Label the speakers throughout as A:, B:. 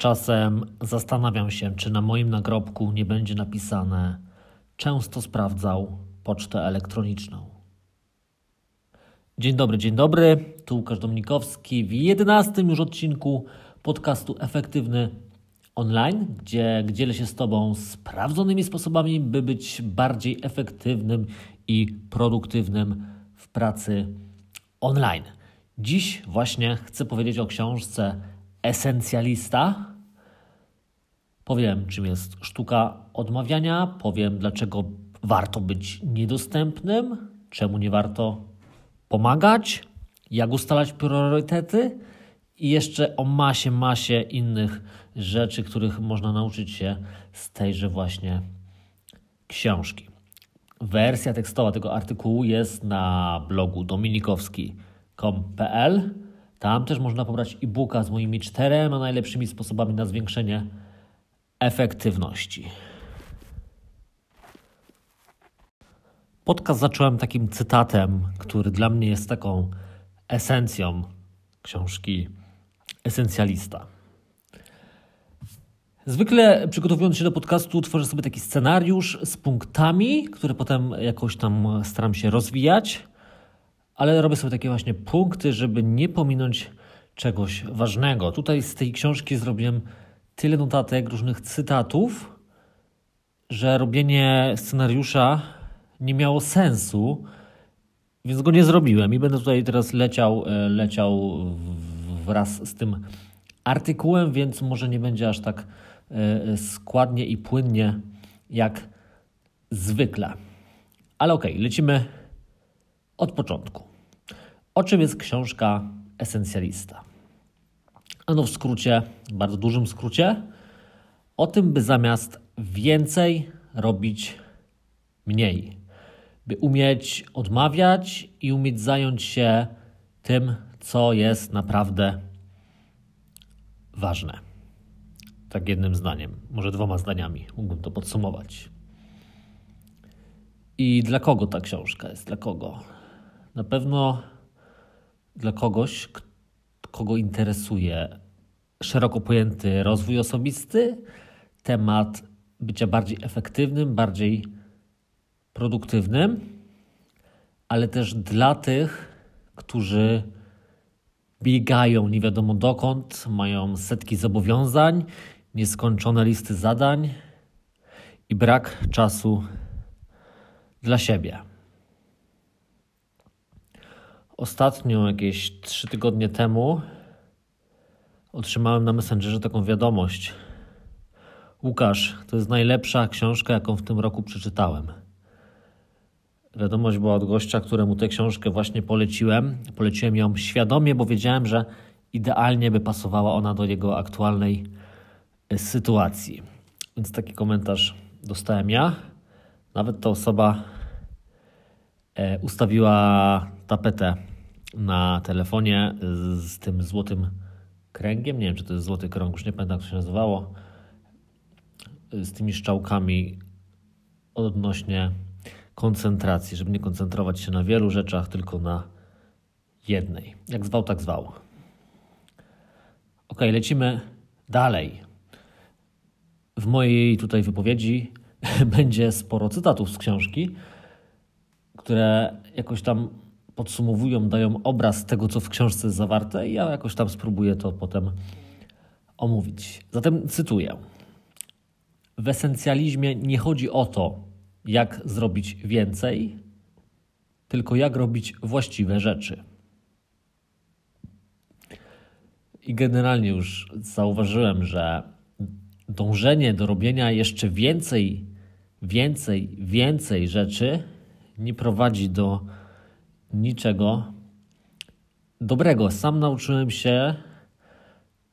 A: Czasem zastanawiam się, czy na moim nagrobku nie będzie napisane często sprawdzał pocztę elektroniczną. Dzień dobry, dzień dobry. Tu Łukasz Dominikowski w 11 już odcinku podcastu Efektywny Online, gdzie dzielę się z Tobą sprawdzonymi sposobami, by być bardziej efektywnym i produktywnym w pracy online. Dziś właśnie chcę powiedzieć o książce Esencjalista. Powiem, czym jest sztuka odmawiania, powiem, dlaczego warto być niedostępnym, czemu nie warto pomagać, jak ustalać priorytety i jeszcze o masie, masie innych rzeczy, których można nauczyć się z tejże właśnie książki. Wersja tekstowa tego artykułu jest na blogu dominikowski.com.pl. Tam też można pobrać e-booka z moimi czterema najlepszymi sposobami na zwiększenie efektywności. Podcast zacząłem takim cytatem, który dla mnie jest taką esencją książki Esencjalista. Zwykle przygotowując się do podcastu, tworzę sobie taki scenariusz z punktami, które potem jakoś tam staram się rozwijać, ale robię sobie takie właśnie punkty, żeby nie pominąć czegoś ważnego. Tutaj z tej książki zrobiłem tyle notatek, różnych cytatów, że robienie scenariusza nie miało sensu, więc go nie zrobiłem i będę tutaj teraz leciał, e, leciał wraz z tym artykułem, więc może nie będzie aż tak e, składnie i płynnie jak zwykle. Ale okej, okay, lecimy od początku. O czym jest książka Esencjalista? Ano w skrócie, bardzo dużym skrócie, o tym, by zamiast więcej robić mniej. By umieć odmawiać i umieć zająć się tym, co jest naprawdę ważne. Tak jednym zdaniem, może dwoma zdaniami mógłbym to podsumować. I dla kogo ta książka jest? Dla kogo? Na pewno dla kogoś, kogo interesuje szeroko pojęty rozwój osobisty, temat bycia bardziej efektywnym, bardziej produktywnym, ale też dla tych, którzy biegają nie wiadomo dokąd, mają setki zobowiązań, nieskończone listy zadań i brak czasu dla siebie. Ostatnio, jakieś trzy tygodnie temu, otrzymałem na Messengerze taką wiadomość. Łukasz, to jest najlepsza książka, jaką w tym roku przeczytałem. Wiadomość była od gościa, któremu tę książkę właśnie poleciłem. Poleciłem ją świadomie, bo wiedziałem, że idealnie by pasowała ona do jego aktualnej e, sytuacji. Więc taki komentarz dostałem ja. Nawet ta osoba e, ustawiła tapetę na telefonie z tym złotym kręgiem. Nie wiem, czy to jest złoty krąg, już nie pamiętam, jak to się nazywało. Z tymi szczałkami odnośnie koncentracji, żeby nie koncentrować się na wielu rzeczach, tylko na jednej. Jak zwał, tak zwał. Ok, lecimy dalej. W mojej tutaj wypowiedzi będzie sporo cytatów z książki, które jakoś tam podsumowują, dają obraz tego, co w książce jest zawarte, i ja jakoś tam spróbuję to potem omówić. Zatem cytuję. W esencjalizmie nie chodzi o to, jak zrobić więcej, tylko jak robić właściwe rzeczy. I generalnie już zauważyłem, że dążenie do robienia jeszcze więcej, więcej, więcej rzeczy nie prowadzi do niczego dobrego. Sam nauczyłem się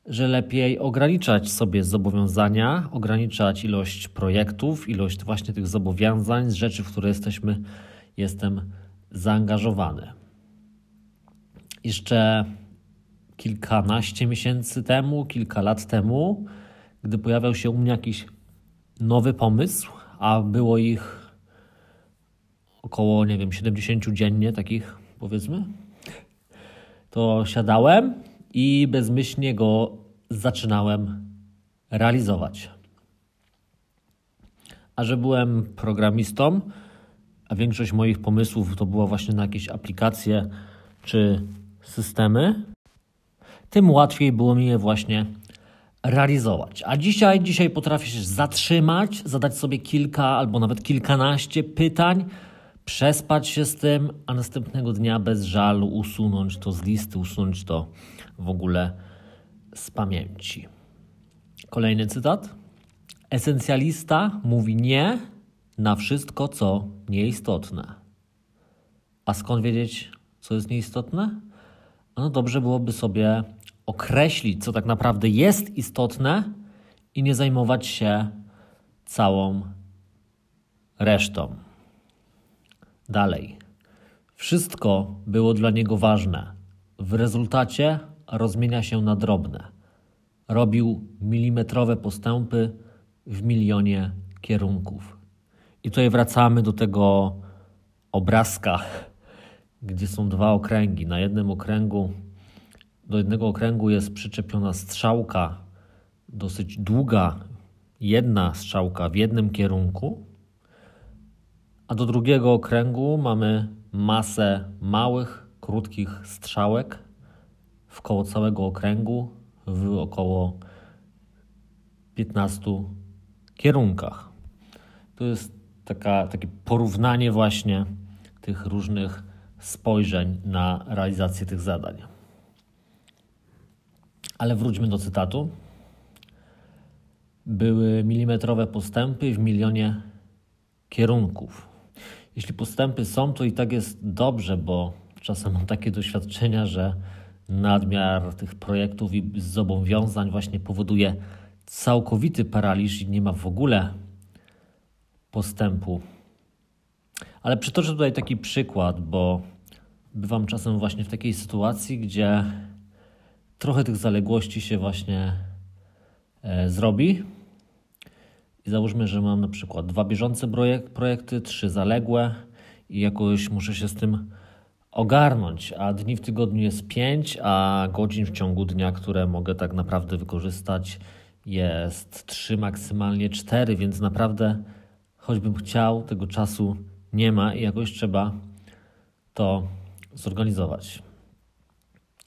A: że lepiej ograniczać sobie zobowiązania, ograniczać ilość projektów, ilość właśnie tych zobowiązań, rzeczy, w które jesteśmy, jestem zaangażowany. Jeszcze kilkanaście miesięcy temu, kilka lat temu, gdy pojawiał się u mnie jakiś nowy pomysł, a było ich około, nie wiem, 70 dziennie, takich powiedzmy, to siadałem i bezmyślnie go zaczynałem realizować. A że byłem programistą, a większość moich pomysłów to była właśnie na jakieś aplikacje czy systemy, tym łatwiej było mi je właśnie realizować. A dzisiaj, dzisiaj potrafię się zatrzymać, zadać sobie kilka albo nawet kilkanaście pytań, przespać się z tym, a następnego dnia bez żalu usunąć to z listy, usunąć to w ogóle z pamięci. Kolejny cytat. Esencjalista mówi nie na wszystko, co nieistotne. A skąd wiedzieć, co jest nieistotne? No dobrze byłoby sobie określić, co tak naprawdę jest istotne i nie zajmować się całą resztą. Dalej. Wszystko było dla niego ważne. W rezultacie rozmienia się na drobne. Robił milimetrowe postępy w milionie kierunków. I tutaj wracamy do tego obrazka, gdzie są dwa okręgi. Na jednym okręgu, do jednego okręgu jest przyczepiona strzałka, dosyć długa, jedna strzałka w jednym kierunku, a do drugiego okręgu mamy masę małych, krótkich strzałek w koło całego okręgu w około 15 kierunkach. To jest taka, takie porównanie właśnie tych różnych spojrzeń na realizację tych zadań. Ale wróćmy do cytatu. Były milimetrowe postępy w milionie kierunków. Jeśli postępy są, to i tak jest dobrze, bo czasem mam takie doświadczenia, że nadmiar tych projektów i zobowiązań właśnie powoduje całkowity paraliż i nie ma w ogóle postępu. Ale przytoczę tutaj taki przykład, bo bywam czasem właśnie w takiej sytuacji, gdzie trochę tych zaległości się właśnie e, zrobi. Załóżmy, że mam na przykład dwa bieżące projekt, projekty, trzy zaległe i jakoś muszę się z tym ogarnąć, a dni w tygodniu jest pięć, a godzin w ciągu dnia, które mogę tak naprawdę wykorzystać jest trzy, maksymalnie cztery, więc naprawdę choćbym chciał, tego czasu nie ma i jakoś trzeba to zorganizować.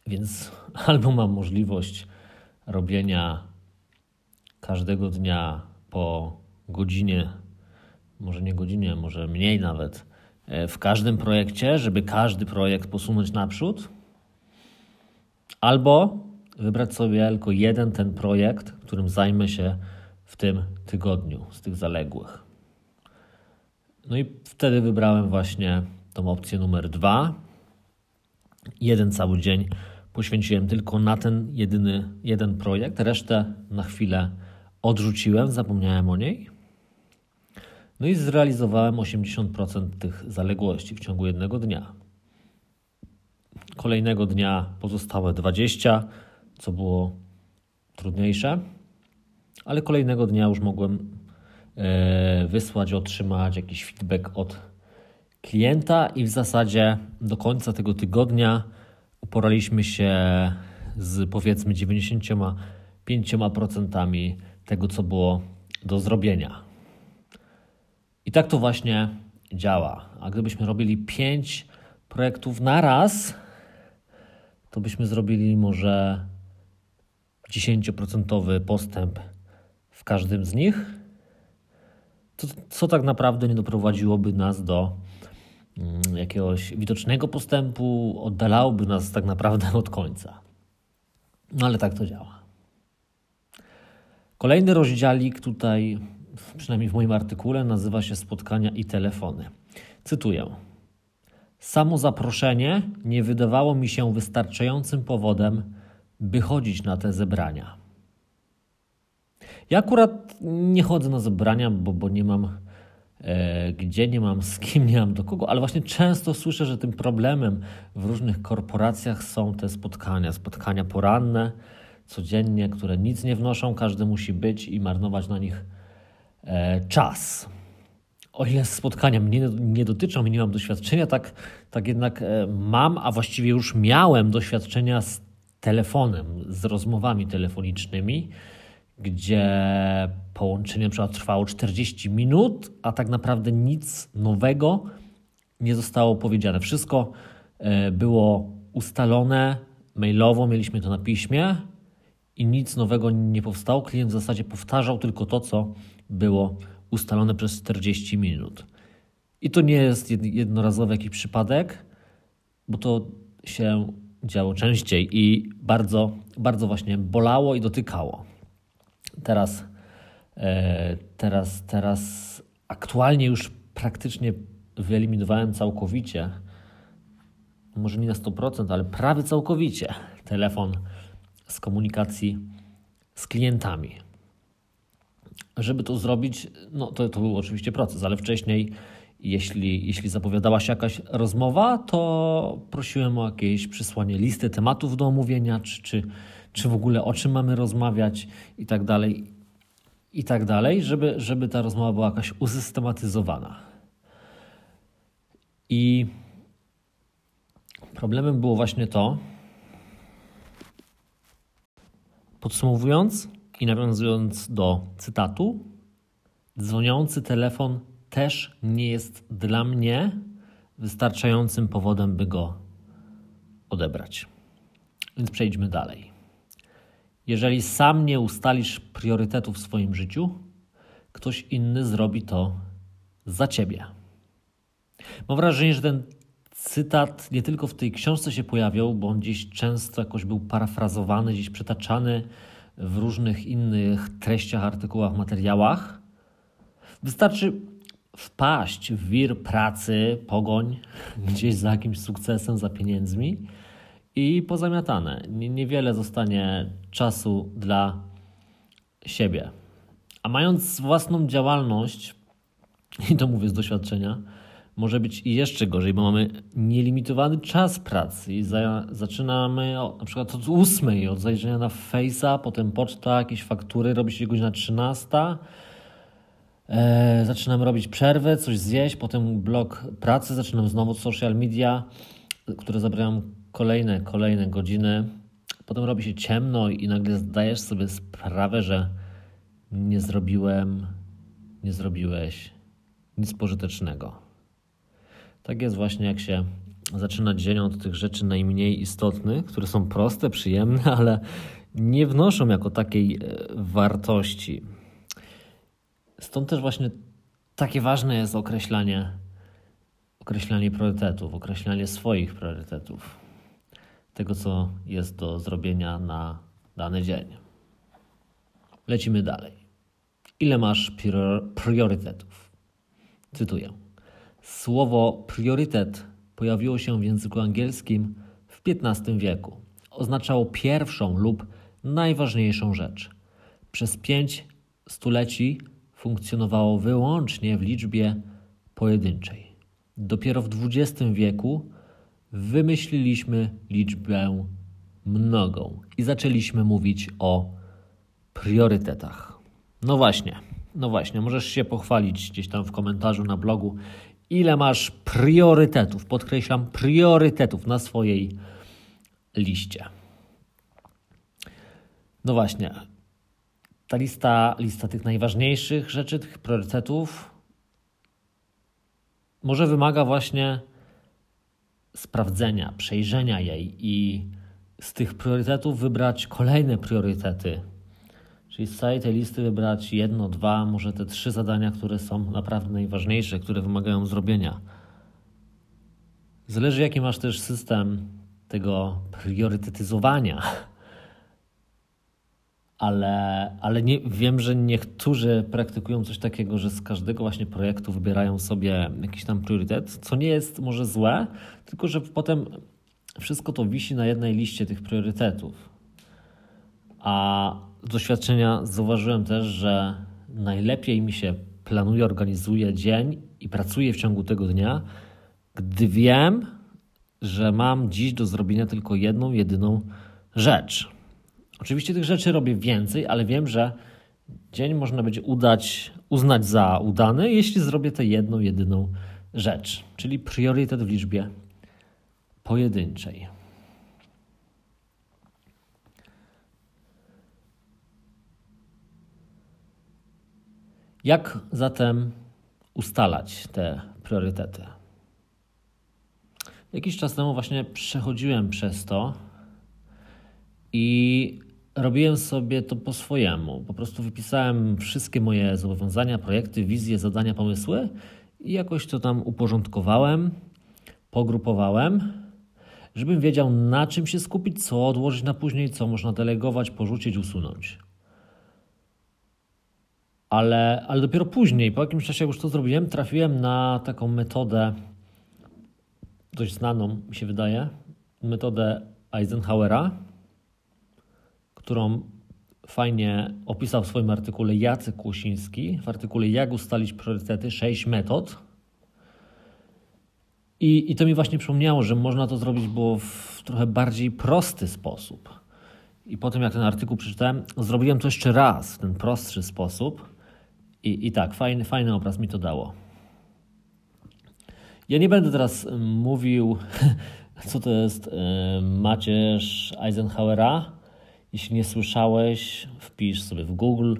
A: Więc albo mam możliwość robienia każdego dnia po godzinie, może nie godzinie, może mniej nawet, e, w każdym projekcie, żeby każdy projekt posunąć naprzód, albo wybrać sobie tylko jeden ten projekt, którym zajmę się w tym tygodniu z tych zaległych. No i wtedy wybrałem właśnie tą opcję numer dwa. Jeden cały dzień poświęciłem tylko na ten jedyny jeden projekt, resztę na chwilę odrzuciłem, zapomniałem o niej. No i zrealizowałem 80% tych zaległości w ciągu jednego dnia. Kolejnego dnia pozostałe 20, co było trudniejsze, ale kolejnego dnia już mogłem e, wysłać, otrzymać jakiś feedback od klienta i w zasadzie do końca tego tygodnia uporaliśmy się z powiedzmy 95% tego, co było do zrobienia. I tak to właśnie działa. A gdybyśmy robili 5 projektów na raz, to byśmy zrobili może 10% postęp w każdym z nich, co, co tak naprawdę nie doprowadziłoby nas do mm, jakiegoś widocznego postępu, oddalałoby nas tak naprawdę od końca. No ale tak to działa. Kolejny rozdziałik tutaj, przynajmniej w moim artykule, nazywa się Spotkania i telefony. Cytuję. Samo zaproszenie nie wydawało mi się wystarczającym powodem, by chodzić na te zebrania. Ja akurat nie chodzę na zebrania, bo, bo nie mam e, gdzie, nie mam z kim, nie mam do kogo, ale właśnie często słyszę, że tym problemem w różnych korporacjach są te spotkania, spotkania poranne, codziennie, które nic nie wnoszą, każdy musi być i marnować na nich e, czas. O ile spotkania mnie nie dotyczą i nie mam doświadczenia, tak, tak jednak e, mam, a właściwie już miałem doświadczenia z telefonem, z rozmowami telefonicznymi, gdzie połączenie na trwało 40 minut, a tak naprawdę nic nowego nie zostało powiedziane. Wszystko e, było ustalone mailowo, mieliśmy to na piśmie i nic nowego nie powstało. Klient w zasadzie powtarzał tylko to, co było ustalone przez 40 minut. I to nie jest jednorazowy jakiś przypadek, bo to się działo częściej i bardzo, bardzo właśnie bolało i dotykało. Teraz, e, teraz, teraz aktualnie już praktycznie wyeliminowałem całkowicie, może nie na 100%, ale prawie całkowicie telefon z komunikacji z klientami. Żeby to zrobić, no to, to był oczywiście proces, ale wcześniej, jeśli, jeśli zapowiadała się jakaś rozmowa, to prosiłem o jakieś przysłanie listy tematów do omówienia, czy, czy, czy w ogóle o czym mamy rozmawiać i tak dalej, i tak dalej, żeby, żeby ta rozmowa była jakaś usystematyzowana. I problemem było właśnie to, podsumowując i nawiązując do cytatu, dzwoniący telefon też nie jest dla mnie wystarczającym powodem, by go odebrać. Więc przejdźmy dalej. Jeżeli sam nie ustalisz priorytetów w swoim życiu, ktoś inny zrobi to za ciebie. Mam wrażenie, że ten cytat nie tylko w tej książce się pojawiał, bo on gdzieś często jakoś był parafrazowany, gdzieś przetaczany w różnych innych treściach, artykułach, materiałach. Wystarczy wpaść w wir pracy, pogoń, gdzieś za jakimś sukcesem, za pieniędzmi i pozamiatane. Niewiele zostanie czasu dla siebie. A mając własną działalność, i to mówię z doświadczenia, może być jeszcze gorzej, bo mamy nielimitowany czas pracy i za, zaczynamy na przykład od 8, od zajrzenia na Face'a, potem poczta, jakieś faktury, robi się godzina 13. E, zaczynamy robić przerwę, coś zjeść, potem blok pracy, zaczynam znowu social media, które zabierają kolejne, kolejne godziny. Potem robi się ciemno i nagle zdajesz sobie sprawę, że nie zrobiłem, nie zrobiłeś nic pożytecznego. Tak jest właśnie, jak się zaczyna dzień od tych rzeczy najmniej istotnych, które są proste, przyjemne, ale nie wnoszą jako takiej e, wartości. Stąd też właśnie takie ważne jest określanie, określanie priorytetów, określanie swoich priorytetów, tego co jest do zrobienia na dany dzień. Lecimy dalej. Ile masz priorytetów? Cytuję. Słowo priorytet pojawiło się w języku angielskim w XV wieku. Oznaczało pierwszą lub najważniejszą rzecz. Przez pięć stuleci funkcjonowało wyłącznie w liczbie pojedynczej. Dopiero w XX wieku wymyśliliśmy liczbę mnogą i zaczęliśmy mówić o priorytetach. No właśnie, no właśnie, możesz się pochwalić gdzieś tam w komentarzu na blogu, ile masz priorytetów, podkreślam, priorytetów na swojej liście. No właśnie, ta lista, lista tych najważniejszych rzeczy, tych priorytetów, może wymaga właśnie sprawdzenia, przejrzenia jej i z tych priorytetów wybrać kolejne priorytety, Czyli z całej tej listy wybrać jedno, dwa, może te trzy zadania, które są naprawdę najważniejsze, które wymagają zrobienia. Zależy, jaki masz też system tego priorytetyzowania. Ale, ale nie, wiem, że niektórzy praktykują coś takiego, że z każdego właśnie projektu wybierają sobie jakiś tam priorytet, co nie jest może złe, tylko że potem wszystko to wisi na jednej liście tych priorytetów. A z doświadczenia zauważyłem też, że najlepiej mi się planuje, organizuje dzień i pracuję w ciągu tego dnia, gdy wiem, że mam dziś do zrobienia tylko jedną, jedyną rzecz. Oczywiście tych rzeczy robię więcej, ale wiem, że dzień można będzie udać, uznać za udany, jeśli zrobię tę jedną, jedyną rzecz, czyli priorytet w liczbie pojedynczej. Jak zatem ustalać te priorytety? Jakiś czas temu właśnie przechodziłem przez to i robiłem sobie to po swojemu. Po prostu wypisałem wszystkie moje zobowiązania, projekty, wizje, zadania, pomysły i jakoś to tam uporządkowałem, pogrupowałem, żebym wiedział na czym się skupić, co odłożyć na później, co można delegować, porzucić, usunąć. Ale, ale dopiero później, po jakimś czasie, jak już to zrobiłem, trafiłem na taką metodę, dość znaną, mi się wydaje, metodę Eisenhowera, którą fajnie opisał w swoim artykule Jacek Kłosiński, w artykule Jak ustalić priorytety, 6 metod. I, I to mi właśnie przypomniało, że można to zrobić było w trochę bardziej prosty sposób. I po tym, jak ten artykuł przeczytałem, zrobiłem to jeszcze raz w ten prostszy sposób. I, i tak, fajny, fajny obraz mi to dało. Ja nie będę teraz mówił, co to jest macierz Eisenhowera. Jeśli nie słyszałeś, wpisz sobie w Google,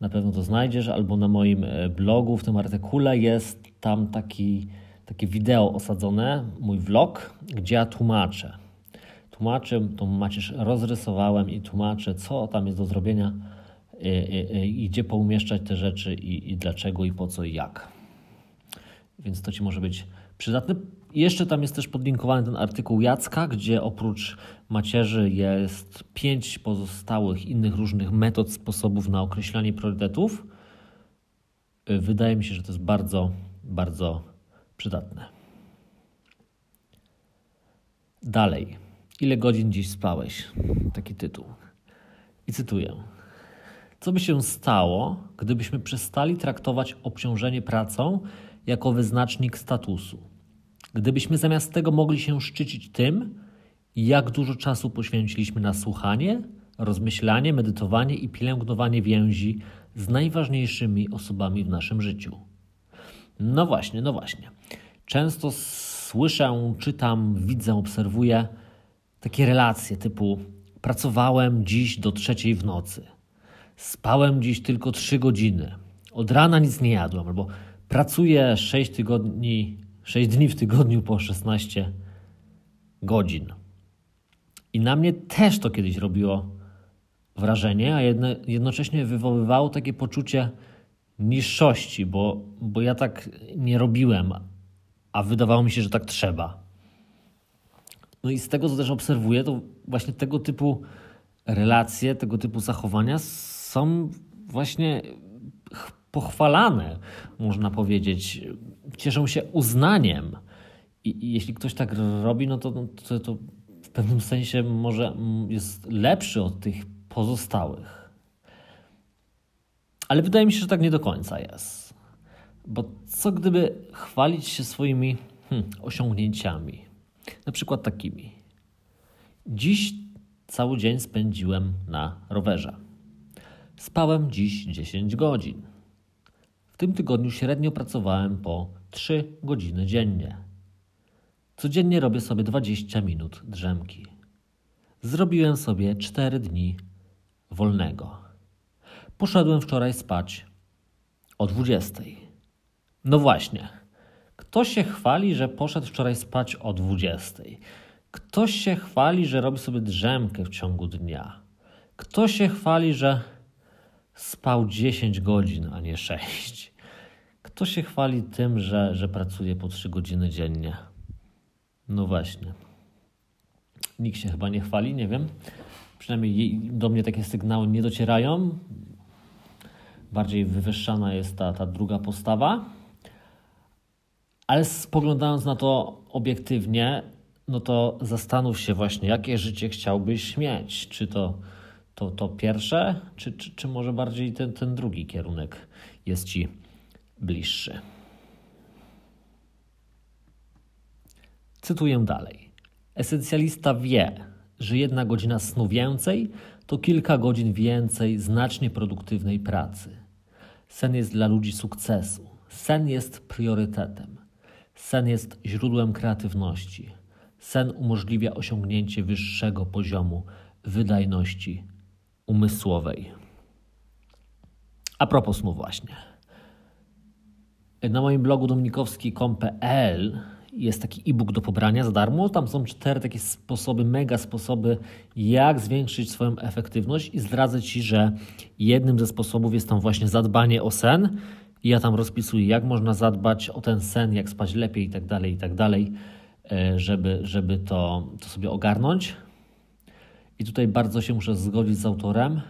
A: na pewno to znajdziesz, albo na moim e, blogu w tym artykule jest tam taki, takie wideo osadzone, mój vlog, gdzie ja tłumaczę. Tłumaczę, tą macierz rozrysowałem i tłumaczę, co tam jest do zrobienia i, i, i gdzie poumieszczać te rzeczy i, i dlaczego i po co i jak. Więc to Ci może być przydatne. Jeszcze tam jest też podlinkowany ten artykuł Jacka, gdzie oprócz macierzy jest pięć pozostałych innych różnych metod, sposobów na określanie priorytetów. Wydaje mi się, że to jest bardzo, bardzo przydatne. Dalej. Ile godzin dziś spałeś? Taki tytuł. I cytuję. Co by się stało, gdybyśmy przestali traktować obciążenie pracą jako wyznacznik statusu? Gdybyśmy zamiast tego mogli się szczycić tym, jak dużo czasu poświęciliśmy na słuchanie, rozmyślanie, medytowanie i pielęgnowanie więzi z najważniejszymi osobami w naszym życiu. No właśnie, no właśnie. Często słyszę, czytam, widzę, obserwuję takie relacje typu pracowałem dziś do trzeciej w nocy, spałem dziś tylko trzy godziny, od rana nic nie jadłem, albo pracuję sześć tygodni 6 dni w tygodniu po 16 godzin. I na mnie też to kiedyś robiło wrażenie, a jedno, jednocześnie wywoływało takie poczucie niższości, bo, bo ja tak nie robiłem, a wydawało mi się, że tak trzeba. No i z tego, co też obserwuję, to właśnie tego typu relacje, tego typu zachowania są właśnie pochwalane, można powiedzieć, cieszą się uznaniem. I, i jeśli ktoś tak robi, no to, no to, to w pewnym sensie może jest lepszy od tych pozostałych. Ale wydaje mi się, że tak nie do końca jest. Bo co gdyby chwalić się swoimi hmm, osiągnięciami? Na przykład takimi. Dziś cały dzień spędziłem na rowerze. Spałem dziś 10 godzin. W tym tygodniu średnio pracowałem po 3 godziny dziennie. Codziennie robię sobie 20 minut drzemki. Zrobiłem sobie 4 dni wolnego. Poszedłem wczoraj spać o 20. No właśnie. Kto się chwali, że poszedł wczoraj spać o 20? Ktoś się chwali, że robi sobie drzemkę w ciągu dnia. Kto się chwali, że spał 10 godzin, a nie 6. Kto się chwali tym, że, że pracuje po 3 godziny dziennie? No właśnie. Nikt się chyba nie chwali, nie wiem. Przynajmniej do mnie takie sygnały nie docierają. Bardziej wywyższana jest ta, ta druga postawa. Ale spoglądając na to obiektywnie, no to zastanów się właśnie, jakie życie chciałbyś mieć. Czy to to, to pierwsze, czy, czy, czy może bardziej ten, ten drugi kierunek jest Ci bliższy? Cytuję dalej. Esencjalista wie, że jedna godzina snu więcej to kilka godzin więcej znacznie produktywnej pracy. Sen jest dla ludzi sukcesu. Sen jest priorytetem. Sen jest źródłem kreatywności. Sen umożliwia osiągnięcie wyższego poziomu wydajności umysłowej. A propos snu właśnie. Na moim blogu dominikowski.com.pl jest taki e-book do pobrania za darmo. Tam są cztery takie sposoby, mega sposoby, jak zwiększyć swoją efektywność i zdradzę Ci, że jednym ze sposobów jest tam właśnie zadbanie o sen. Ja tam rozpisuję, jak można zadbać o ten sen, jak spać lepiej i tak dalej, i tak dalej, e, żeby, żeby to, to sobie ogarnąć. I tutaj bardzo się muszę zgodzić z autorem,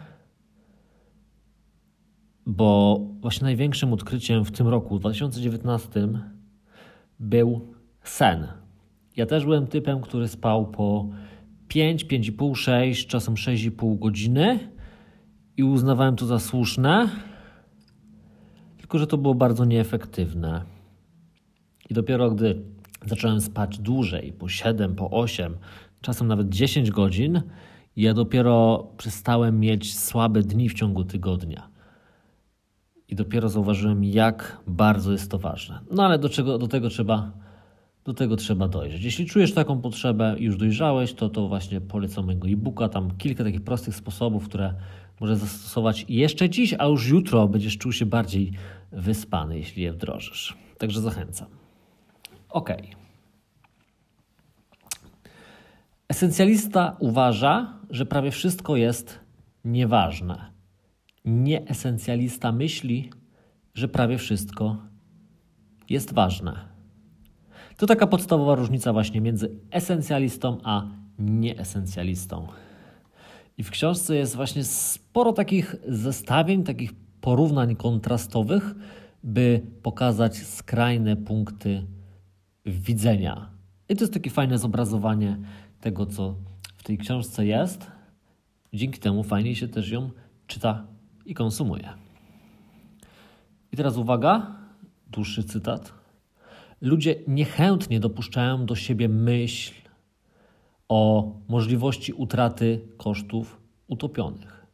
A: bo właśnie największym odkryciem w tym roku, w 2019, był sen. Ja też byłem typem, który spał po 5, 5,5, 6, czasem 6,5 godziny i uznawałem to za słuszne, tylko że to było bardzo nieefektywne. I dopiero gdy zacząłem spać dłużej, po 7, po 8, czasem nawet 10 godzin, ja dopiero przestałem mieć słabe dni w ciągu tygodnia. I dopiero zauważyłem, jak bardzo jest to ważne. No ale do, czego, do tego trzeba do tego trzeba dojrzeć. Jeśli czujesz taką potrzebę i już dojrzałeś, to to właśnie polecam mojego e-booka. Tam kilka takich prostych sposobów, które możesz zastosować jeszcze dziś, a już jutro będziesz czuł się bardziej wyspany, jeśli je wdrożysz. Także zachęcam. Ok. Esencjalista uważa, że prawie wszystko jest nieważne. Nieesencjalista myśli, że prawie wszystko jest ważne. To taka podstawowa różnica właśnie między esencjalistą a nieesencjalistą. I w książce jest właśnie sporo takich zestawień, takich porównań kontrastowych, by pokazać skrajne punkty widzenia. I to jest takie fajne zobrazowanie tego, co w tej książce jest. Dzięki temu fajnie się też ją czyta i konsumuje. I teraz uwaga, dłuższy cytat. Ludzie niechętnie dopuszczają do siebie myśl o możliwości utraty kosztów utopionych.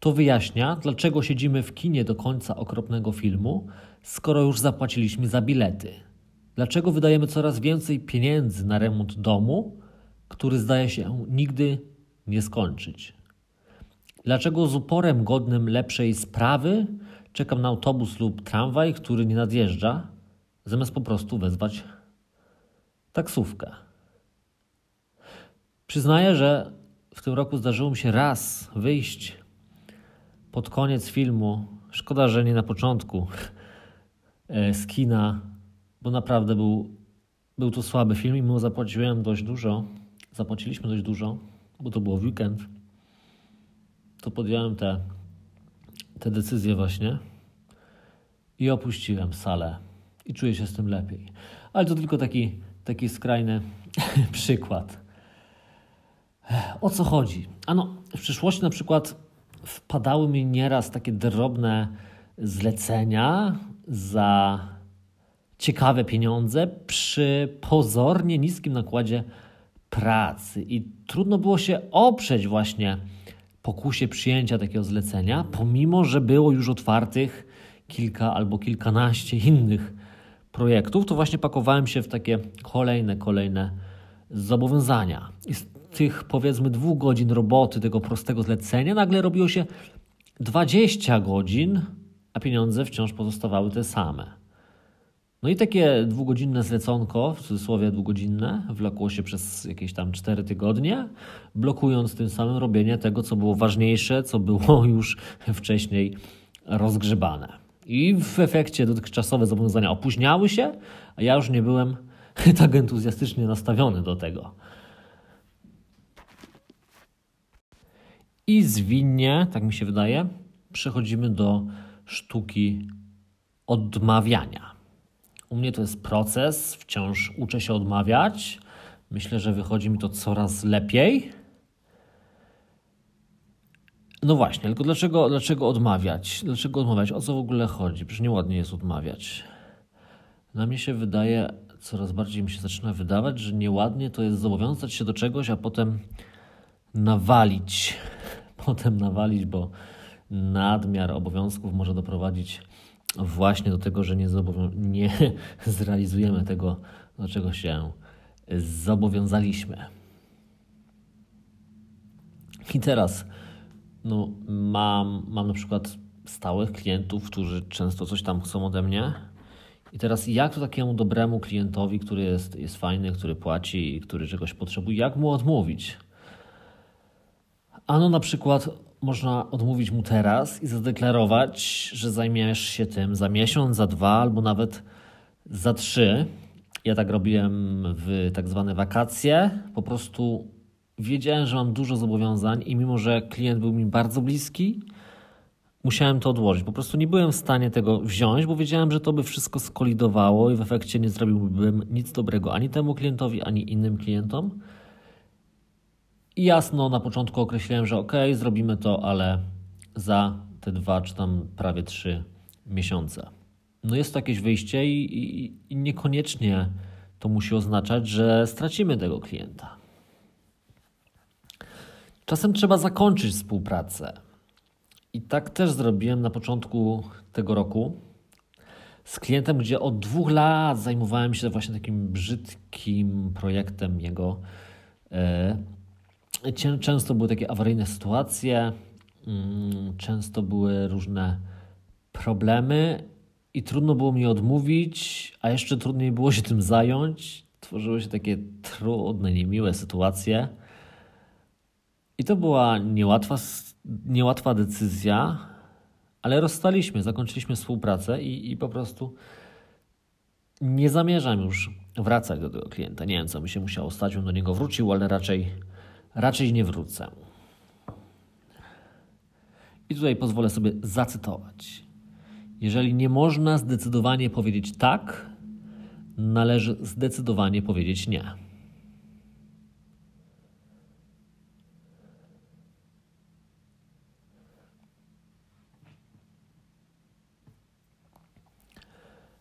A: To wyjaśnia, dlaczego siedzimy w kinie do końca okropnego filmu, skoro już zapłaciliśmy za bilety. Dlaczego wydajemy coraz więcej pieniędzy na remont domu, który zdaje się nigdy nie skończyć. Dlaczego z uporem godnym lepszej sprawy czekam na autobus lub tramwaj, który nie nadjeżdża, zamiast po prostu wezwać taksówkę. Przyznaję, że w tym roku zdarzyło mi się raz wyjść pod koniec filmu. Szkoda, że nie na początku e, z kina, bo naprawdę był, był to słaby film i mu zapłaciłem dość dużo. Zapłaciliśmy dość dużo, bo to było weekend. To podjąłem te, te decyzje właśnie i opuściłem salę i czuję się z tym lepiej. Ale to tylko taki, taki skrajny przykład. O co chodzi? Ano, w przyszłości na przykład wpadały mi nieraz takie drobne zlecenia za ciekawe pieniądze przy pozornie niskim nakładzie pracy i trudno było się oprzeć właśnie pokusie przyjęcia takiego zlecenia, pomimo że było już otwartych kilka albo kilkanaście innych projektów, to właśnie pakowałem się w takie kolejne, kolejne zobowiązania. I z tych powiedzmy dwóch godzin roboty, tego prostego zlecenia, nagle robiło się 20 godzin, a pieniądze wciąż pozostawały te same. No i takie dwugodzinne zleconko, w cudzysłowie dwugodzinne, wlokło się przez jakieś tam 4 tygodnie, blokując tym samym robienie tego, co było ważniejsze, co było już wcześniej rozgrzebane. I w efekcie dotychczasowe zobowiązania opóźniały się, a ja już nie byłem tak entuzjastycznie nastawiony do tego. I zwinnie, tak mi się wydaje, przechodzimy do sztuki odmawiania. U mnie to jest proces, wciąż uczę się odmawiać. Myślę, że wychodzi mi to coraz lepiej. No właśnie, tylko dlaczego, dlaczego odmawiać? Dlaczego odmawiać? O co w ogóle chodzi? Przecież nieładnie jest odmawiać. Na mnie się wydaje, coraz bardziej mi się zaczyna wydawać, że nieładnie to jest zobowiązać się do czegoś, a potem nawalić. Potem nawalić, bo nadmiar obowiązków może doprowadzić właśnie do tego, że nie, nie zrealizujemy tego, do czego się zobowiązaliśmy. I teraz no, mam, mam na przykład stałych klientów, którzy często coś tam chcą ode mnie I teraz jak to takiemu dobremu klientowi, który jest, jest fajny, który płaci który czegoś potrzebuje, jak mu odmówić? Ano na przykład można odmówić mu teraz i zadeklarować, że zajmiesz się tym za miesiąc, za dwa albo nawet za trzy. Ja tak robiłem w tak zwane wakacje. Po prostu wiedziałem, że mam dużo zobowiązań i mimo, że klient był mi bardzo bliski, musiałem to odłożyć. Po prostu nie byłem w stanie tego wziąć, bo wiedziałem, że to by wszystko skolidowało i w efekcie nie zrobiłbym nic dobrego ani temu klientowi, ani innym klientom. Jasno na początku określiłem, że ok, zrobimy to, ale za te dwa czy tam prawie trzy miesiące. No jest to jakieś wyjście i, i, i niekoniecznie to musi oznaczać, że stracimy tego klienta. Czasem trzeba zakończyć współpracę. I tak też zrobiłem na początku tego roku z klientem, gdzie od dwóch lat zajmowałem się właśnie takim brzydkim projektem jego. E, często były takie awaryjne sytuacje, mm, często były różne problemy i trudno było mi odmówić, a jeszcze trudniej było się tym zająć. Tworzyły się takie trudne, niemiłe sytuacje. I to była niełatwa, niełatwa decyzja, ale rozstaliśmy, zakończyliśmy współpracę i, i po prostu nie zamierzam już wracać do tego klienta. Nie wiem, co mi się musiało stać, bym do niego wrócił, ale raczej, raczej nie wrócę. I tutaj pozwolę sobie zacytować. Jeżeli nie można zdecydowanie powiedzieć tak, należy zdecydowanie powiedzieć nie.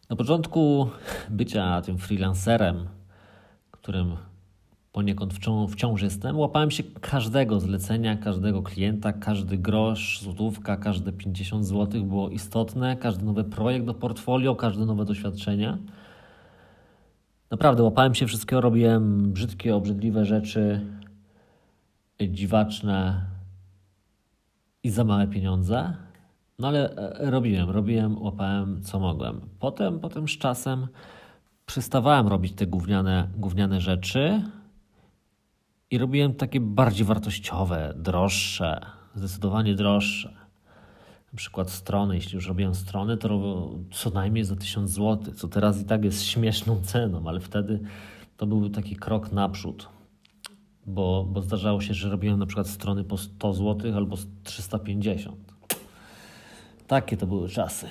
A: Na początku bycia tym freelancerem, którym poniekąd wciąż, jestem, łapałem się każdego zlecenia, każdego klienta, każdy grosz, złotówka, każde 50 zł było istotne, każdy nowy projekt do portfolio, każde nowe doświadczenie. Naprawdę łapałem się wszystkiego, robiłem brzydkie, obrzydliwe rzeczy, dziwaczne i za małe pieniądze. No ale e, robiłem, robiłem, łapałem co mogłem. Potem, potem z czasem przestawałem robić te gówniane, gówniane rzeczy i robiłem takie bardziej wartościowe, droższe, zdecydowanie droższe. Na przykład strony, jeśli już robiłem strony, to co najmniej za 1000 zł, co teraz i tak jest śmieszną ceną, ale wtedy to był taki krok naprzód. Bo, bo zdarzało się, że robiłem na przykład strony po 100 zł albo 350. Takie to były czasy.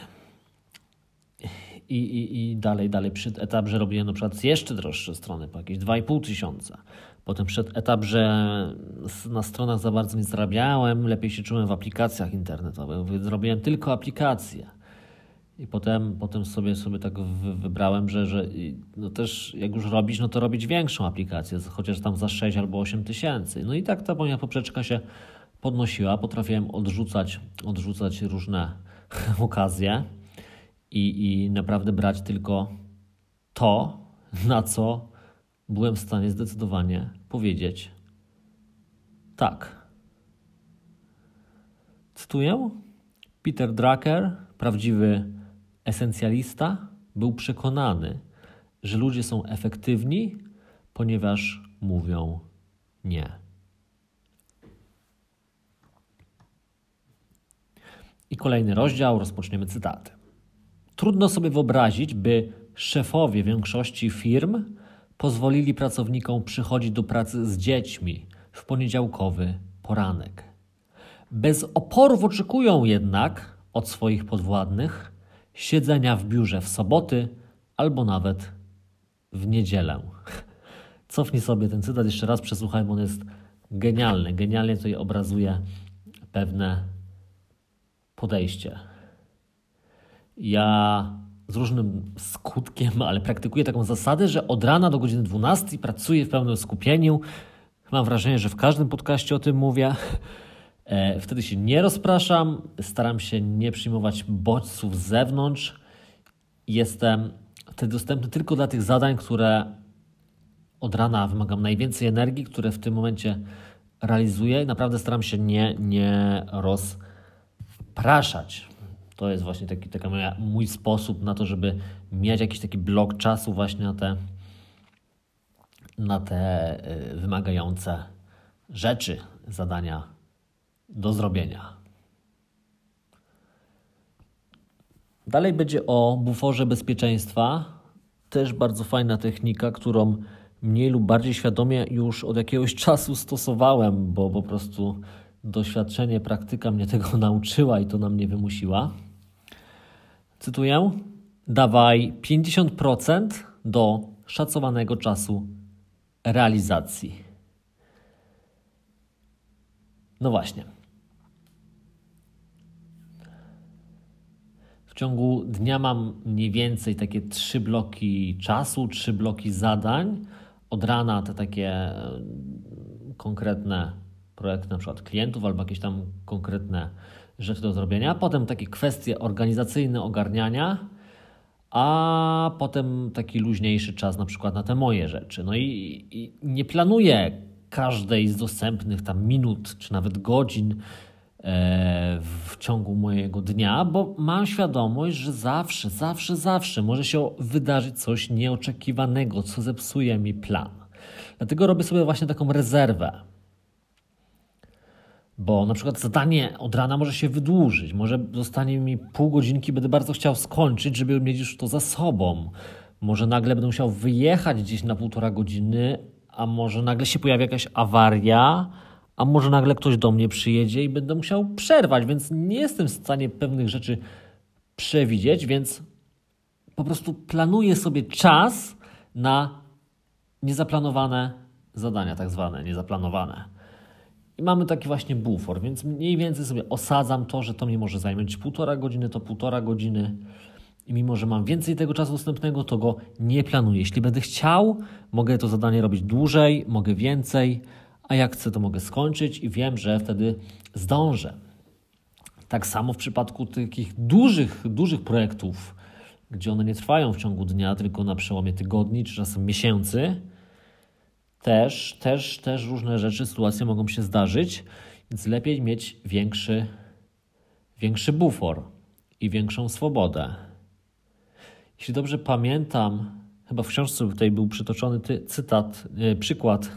A: I, i, i dalej, dalej przy etap, że robiłem na przykład jeszcze droższe strony, po jakieś 2,5 tysiąca. Potem przed etap, że na stronach za bardzo nie zarabiałem, lepiej się czułem w aplikacjach internetowych, więc robiłem tylko aplikacje. I potem, potem sobie, sobie tak wybrałem, że, że no też jak już robić, no to robić większą aplikację, chociaż tam za 6 albo 8 tysięcy. No i tak ta moja poprzeczka się podnosiła. Potrafiłem odrzucać, odrzucać różne okazje i, i naprawdę brać tylko to, na co byłem w stanie zdecydowanie powiedzieć tak. Cytuję: Peter Drucker, prawdziwy esencjalista, był przekonany, że ludzie są efektywni, ponieważ mówią nie. I kolejny rozdział, rozpoczniemy cytaty. Trudno sobie wyobrazić, by szefowie większości firm pozwolili pracownikom przychodzić do pracy z dziećmi w poniedziałkowy poranek. Bez oporów oczekują jednak od swoich podwładnych siedzenia w biurze w soboty albo nawet w niedzielę. Cofnij sobie ten cytat jeszcze raz, przesłuchaj, bo on jest genialny. Genialnie tutaj obrazuje pewne podejście. Ja z różnym skutkiem, ale praktykuję taką zasadę, że od rana do godziny 12 pracuję w pełnym skupieniu. Mam wrażenie, że w każdym podcaście o tym mówię. E, wtedy się nie rozpraszam, staram się nie przyjmować bodźców z zewnątrz. Jestem wtedy dostępny tylko dla tych zadań, które od rana wymagam najwięcej energii, które w tym momencie realizuję. Naprawdę staram się nie, nie rozpraszać. To jest właśnie taki, taki mój sposób na to, żeby mieć jakiś taki blok czasu właśnie na te, na te y, wymagające rzeczy, zadania do zrobienia. Dalej będzie o buforze bezpieczeństwa. Też bardzo fajna technika, którą mniej lub bardziej świadomie już od jakiegoś czasu stosowałem, bo po prostu doświadczenie, praktyka mnie tego nauczyła i to na mnie wymusiła. Cytuję: Dawaj 50% do szacowanego czasu realizacji. No właśnie. W ciągu dnia mam mniej więcej takie trzy bloki czasu, trzy bloki zadań. Od rana te takie e, konkretne projekty, na przykład klientów, albo jakieś tam konkretne rzeczy do zrobienia. Potem takie kwestie organizacyjne, ogarniania, a potem taki luźniejszy czas, na przykład na te moje rzeczy. No i, i nie planuję każdej z dostępnych tam minut, czy nawet godzin e, w ciągu mojego dnia, bo mam świadomość, że zawsze, zawsze, zawsze może się wydarzyć coś nieoczekiwanego, co zepsuje mi plan. Dlatego robię sobie właśnie taką rezerwę. Bo na przykład zadanie od rana może się wydłużyć, może zostanie mi pół godzinki, będę bardzo chciał skończyć, żeby mieć już to za sobą. Może nagle będę musiał wyjechać gdzieś na półtora godziny, a może nagle się pojawi jakaś awaria, a może nagle ktoś do mnie przyjedzie i będę musiał przerwać, więc nie jestem w stanie pewnych rzeczy przewidzieć, więc po prostu planuję sobie czas na niezaplanowane zadania, tak zwane niezaplanowane. I mamy taki właśnie bufor, więc mniej więcej sobie osadzam to, że to mnie może zająć półtora godziny, to półtora godziny i mimo, że mam więcej tego czasu dostępnego, to go nie planuję. Jeśli będę chciał, mogę to zadanie robić dłużej, mogę więcej, a jak chcę, to mogę skończyć i wiem, że wtedy zdążę. Tak samo w przypadku takich dużych, dużych projektów, gdzie one nie trwają w ciągu dnia, tylko na przełomie tygodni czy czasem miesięcy, też, też, też różne rzeczy, sytuacje mogą się zdarzyć, więc lepiej mieć większy, większy bufor i większą swobodę. Jeśli dobrze pamiętam, chyba w książce tutaj był przytoczony ty, cytat, yy, przykład,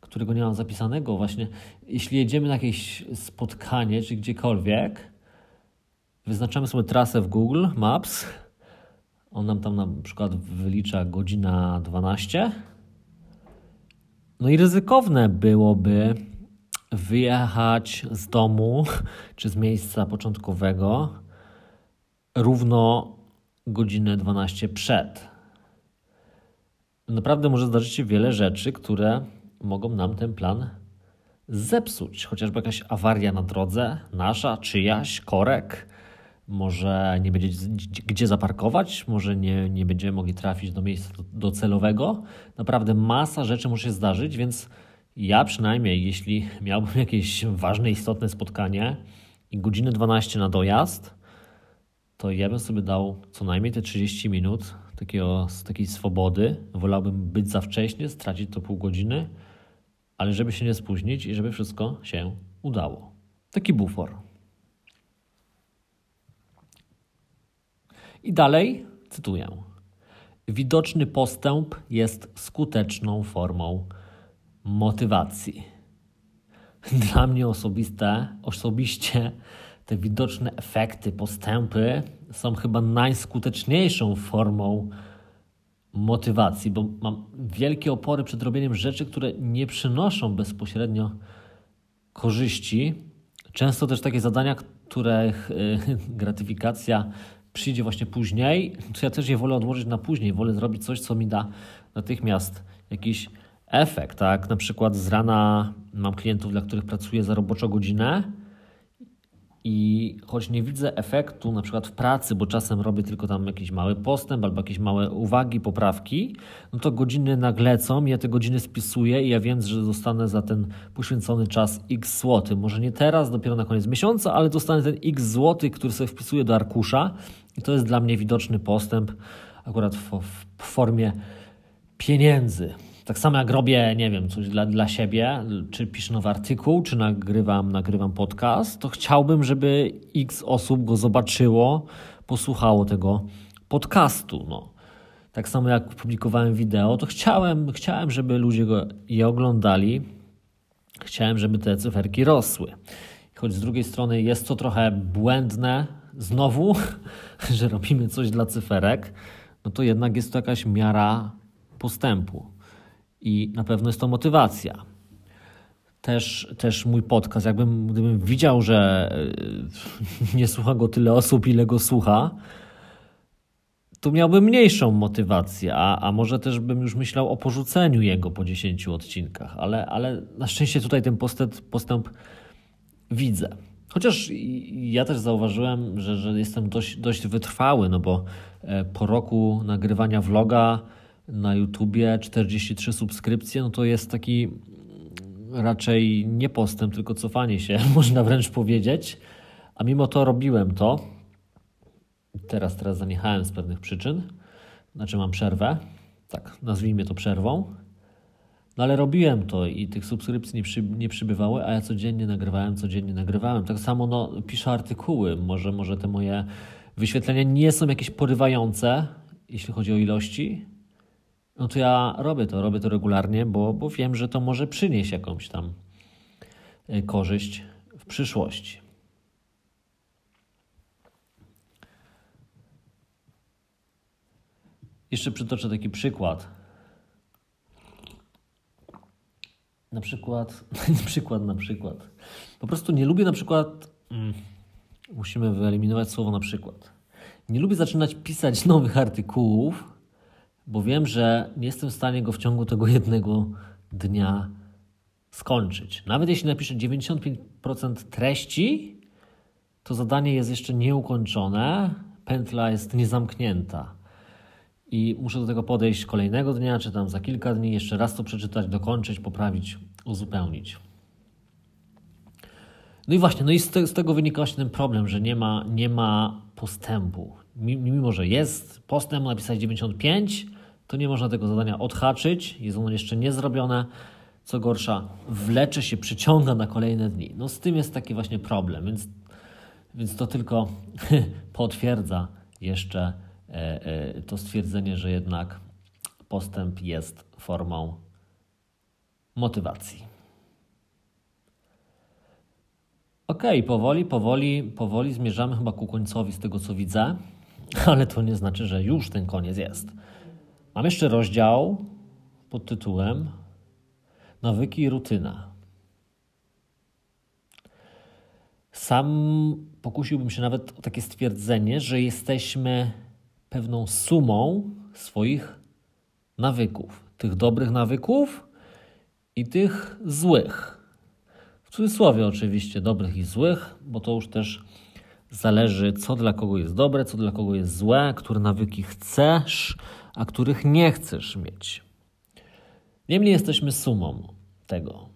A: którego nie mam zapisanego właśnie. Jeśli jedziemy na jakieś spotkanie czy gdziekolwiek, wyznaczamy sobie trasę w Google Maps, on nam tam na przykład wylicza godzina 12. No i ryzykowne byłoby wyjechać z domu czy z miejsca początkowego równo godzinę 12 przed. Naprawdę może zdarzyć się wiele rzeczy, które mogą nam ten plan zepsuć. Chociażby jakaś awaria na drodze, nasza, czyjaś, korek, może nie będzie gdzie zaparkować, może nie, nie będziemy mogli trafić do miejsca docelowego. Naprawdę masa rzeczy może się zdarzyć, więc ja przynajmniej, jeśli miałbym jakieś ważne, istotne spotkanie i godzinę 12 na dojazd, to ja bym sobie dał co najmniej te 30 minut takiego, takiej swobody. Wolałbym być za wcześnie, stracić to pół godziny, ale żeby się nie spóźnić i żeby wszystko się udało. Taki bufor. I dalej cytuję. Widoczny postęp jest skuteczną formą motywacji. Dla mnie osobiste, osobiście te widoczne efekty, postępy są chyba najskuteczniejszą formą motywacji, bo mam wielkie opory przed robieniem rzeczy, które nie przynoszą bezpośrednio korzyści. Często też takie zadania, których gratyfikacja przyjdzie właśnie później, to ja też je wolę odłożyć na później. Wolę zrobić coś, co mi da natychmiast jakiś efekt. Tak? Na przykład z rana mam klientów, dla których pracuję za roboczo godzinę i choć nie widzę efektu na przykład w pracy, bo czasem robię tylko tam jakiś mały postęp albo jakieś małe uwagi, poprawki, no to godziny naglecą, ja te godziny spisuję i ja wiem, że dostanę za ten poświęcony czas x złoty. Może nie teraz, dopiero na koniec miesiąca, ale dostanę ten x złoty, który sobie wpisuję do arkusza to jest dla mnie widoczny postęp akurat w, w formie pieniędzy. Tak samo jak robię, nie wiem, coś dla, dla siebie, czy piszę nowy artykuł, czy nagrywam, nagrywam podcast, to chciałbym, żeby x osób go zobaczyło, posłuchało tego podcastu. No. Tak samo jak publikowałem wideo, to chciałem, chciałem żeby ludzie go, je oglądali. Chciałem, żeby te cyferki rosły. Choć z drugiej strony jest to trochę błędne, znowu, że robimy coś dla cyferek, no to jednak jest to jakaś miara postępu. I na pewno jest to motywacja. Też, też mój podcast, jakbym gdybym widział, że e, nie słucha go tyle osób, ile go słucha, to miałbym mniejszą motywację, a, a może też bym już myślał o porzuceniu jego po 10 odcinkach, ale, ale na szczęście tutaj ten postęp, postęp widzę. Chociaż ja też zauważyłem, że, że jestem dość, dość wytrwały, no bo e, po roku nagrywania vloga na YouTubie 43 subskrypcje, no to jest taki raczej nie postęp, tylko cofanie się, można wręcz powiedzieć. A mimo to robiłem to. Teraz, teraz zaniechałem z pewnych przyczyn. Znaczy mam przerwę. Tak, nazwijmy to przerwą. No ale robiłem to i tych subskrypcji nie, przy, nie przybywały, a ja codziennie nagrywałem, codziennie nagrywałem. Tak samo no, piszę artykuły. Może, może te moje wyświetlenia nie są jakieś porywające, jeśli chodzi o ilości. No to ja robię to, robię to regularnie, bo, bo wiem, że to może przynieść jakąś tam e, korzyść w przyszłości. Jeszcze przytoczę taki przykład Na przykład, przykład na przykład. Po prostu nie lubię na przykład, mm, musimy wyeliminować słowo na przykład. Nie lubię zaczynać pisać nowych artykułów, bo wiem, że nie jestem w stanie go w ciągu tego jednego dnia skończyć. Nawet jeśli napiszę 95% treści, to zadanie jest jeszcze nieukończone, pętla jest niezamknięta i muszę do tego podejść kolejnego dnia, czy tam za kilka dni, jeszcze raz to przeczytać, dokończyć, poprawić, uzupełnić. No i właśnie, no i z, te, z tego wynika właśnie ten problem, że nie ma, nie ma postępu. Mimo, że jest postęp, napisać 95, to nie można tego zadania odhaczyć, jest ono jeszcze niezrobione. Co gorsza, wlecze się, przyciąga na kolejne dni. No z tym jest taki właśnie problem, więc, więc to tylko potwierdza jeszcze to stwierdzenie, że jednak postęp jest formą motywacji. Ok, powoli, powoli, powoli zmierzamy chyba ku końcowi z tego, co widzę, ale to nie znaczy, że już ten koniec jest. Mam jeszcze rozdział pod tytułem Nawyki i rutyna. Sam pokusiłbym się nawet o takie stwierdzenie, że jesteśmy pewną sumą swoich nawyków. Tych dobrych nawyków i tych złych. W cudzysłowie oczywiście dobrych i złych, bo to już też zależy, co dla kogo jest dobre, co dla kogo jest złe, które nawyki chcesz, a których nie chcesz mieć. Niemniej jesteśmy sumą tego.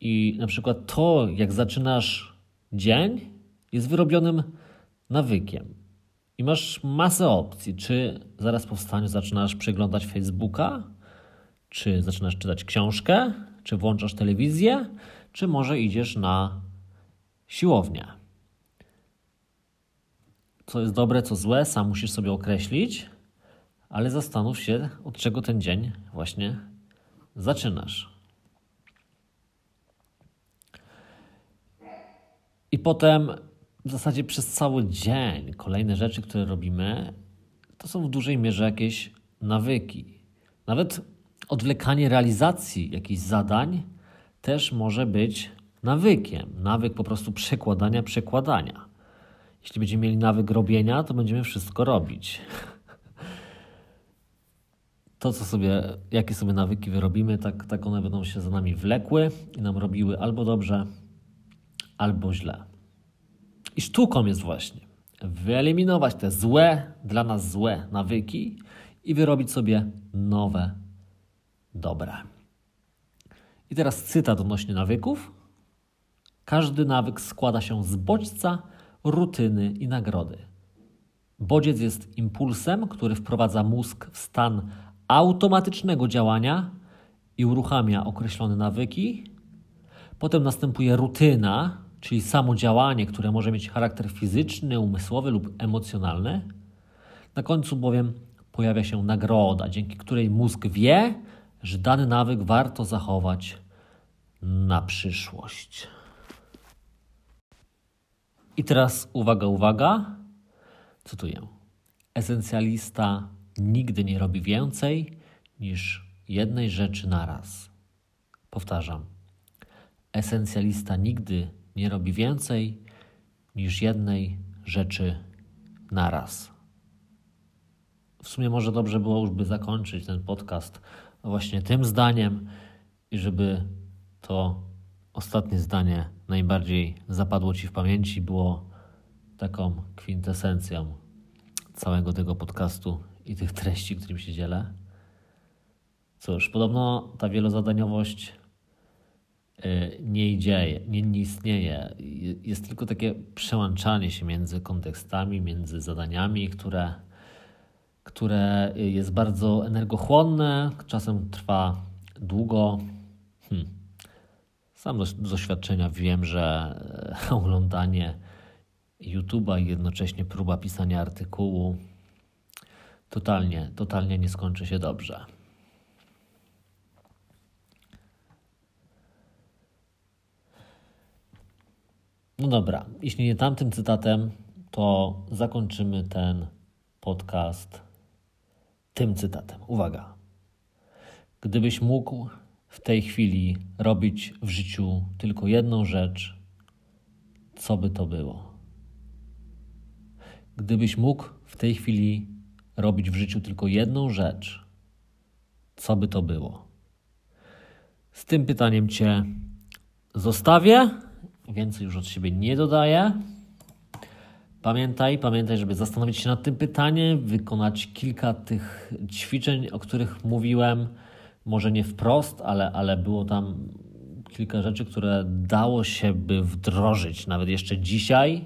A: I na przykład to, jak zaczynasz dzień, jest wyrobionym nawykiem. I masz masę opcji. Czy zaraz po wstaniu zaczynasz przeglądać Facebooka, czy zaczynasz czytać książkę, czy włączasz telewizję, czy może idziesz na siłownię. Co jest dobre, co złe, sam musisz sobie określić, ale zastanów się, od czego ten dzień właśnie zaczynasz. I potem w zasadzie przez cały dzień kolejne rzeczy, które robimy, to są w dużej mierze jakieś nawyki. Nawet odwlekanie realizacji jakichś zadań też może być nawykiem. Nawyk po prostu przekładania, przekładania. Jeśli będziemy mieli nawyk robienia, to będziemy wszystko robić. To, co sobie, jakie sobie nawyki wyrobimy, tak, tak one będą się za nami wlekły i nam robiły albo dobrze, albo źle. I sztuką jest właśnie wyeliminować te złe, dla nas złe nawyki i wyrobić sobie nowe, dobre. I teraz cytat odnośnie nawyków. Każdy nawyk składa się z bodźca, rutyny i nagrody. Bodziec jest impulsem, który wprowadza mózg w stan automatycznego działania i uruchamia określone nawyki. Potem następuje rutyna, czyli samo działanie, które może mieć charakter fizyczny, umysłowy lub emocjonalny. Na końcu bowiem pojawia się nagroda, dzięki której mózg wie, że dany nawyk warto zachować na przyszłość. I teraz uwaga, uwaga. Cytuję. Esencjalista nigdy nie robi więcej niż jednej rzeczy naraz. Powtarzam. Esencjalista nigdy nie robi więcej niż jednej rzeczy naraz. W sumie może dobrze było już by zakończyć ten podcast właśnie tym zdaniem i żeby to ostatnie zdanie najbardziej zapadło Ci w pamięci, było taką kwintesencją całego tego podcastu i tych treści, którym się dzielę. Cóż, podobno ta wielozadaniowość nie idzie, nie, nie istnieje. Jest tylko takie przełączanie się między kontekstami, między zadaniami, które, które jest bardzo energochłonne, czasem trwa długo. Hmm. Sam z doświadczenia wiem, że oglądanie YouTube'a i jednocześnie próba pisania artykułu totalnie, totalnie nie skończy się dobrze. No dobra, jeśli nie tamtym cytatem, to zakończymy ten podcast tym cytatem. Uwaga. Gdybyś mógł w tej chwili robić w życiu tylko jedną rzecz, co by to było? Gdybyś mógł w tej chwili robić w życiu tylko jedną rzecz, co by to było? Z tym pytaniem Cię zostawię. Więcej już od siebie nie dodaję. Pamiętaj, pamiętaj, żeby zastanowić się nad tym pytaniem, wykonać kilka tych ćwiczeń, o których mówiłem. Może nie wprost, ale, ale było tam kilka rzeczy, które dało się by wdrożyć nawet jeszcze dzisiaj.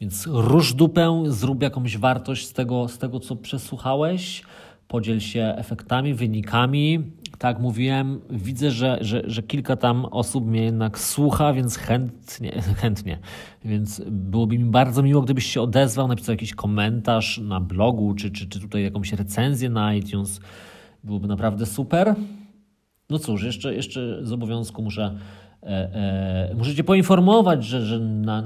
A: Więc rusz dupę, zrób jakąś wartość z tego, z tego co przesłuchałeś, podziel się efektami, wynikami. Tak mówiłem, widzę, że, że, że kilka tam osób mnie jednak słucha, więc chętnie, chętnie. Więc byłoby mi bardzo miło, gdybyś się odezwał, napisał jakiś komentarz na blogu, czy, czy, czy tutaj jakąś recenzję na iTunes. Byłoby naprawdę super. No cóż, jeszcze, jeszcze z obowiązku muszę możecie poinformować, że, że na,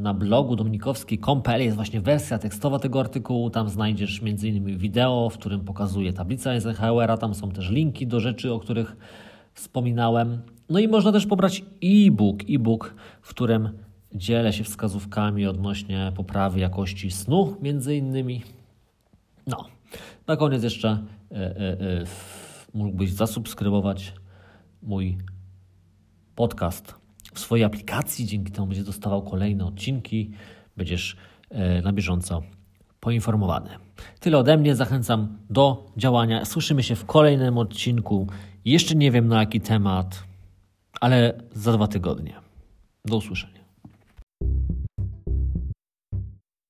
A: na blogu dominikowskiej.pl jest właśnie wersja tekstowa tego artykułu. Tam znajdziesz m.in. wideo, w którym pokazuje tablicę Eisenhowera. Tam są też linki do rzeczy, o których wspominałem. No i można też pobrać e-book, e-book, w którym dzielę się wskazówkami odnośnie poprawy jakości snu, między innymi. No, na koniec jeszcze e, e, e mógłbyś zasubskrybować mój podcast w swojej aplikacji. Dzięki temu będziesz dostawał kolejne odcinki, będziesz e, na bieżąco poinformowany. Tyle ode mnie. Zachęcam do działania. Słyszymy się w kolejnym odcinku. Jeszcze nie wiem na jaki temat, ale za dwa tygodnie. Do usłyszenia.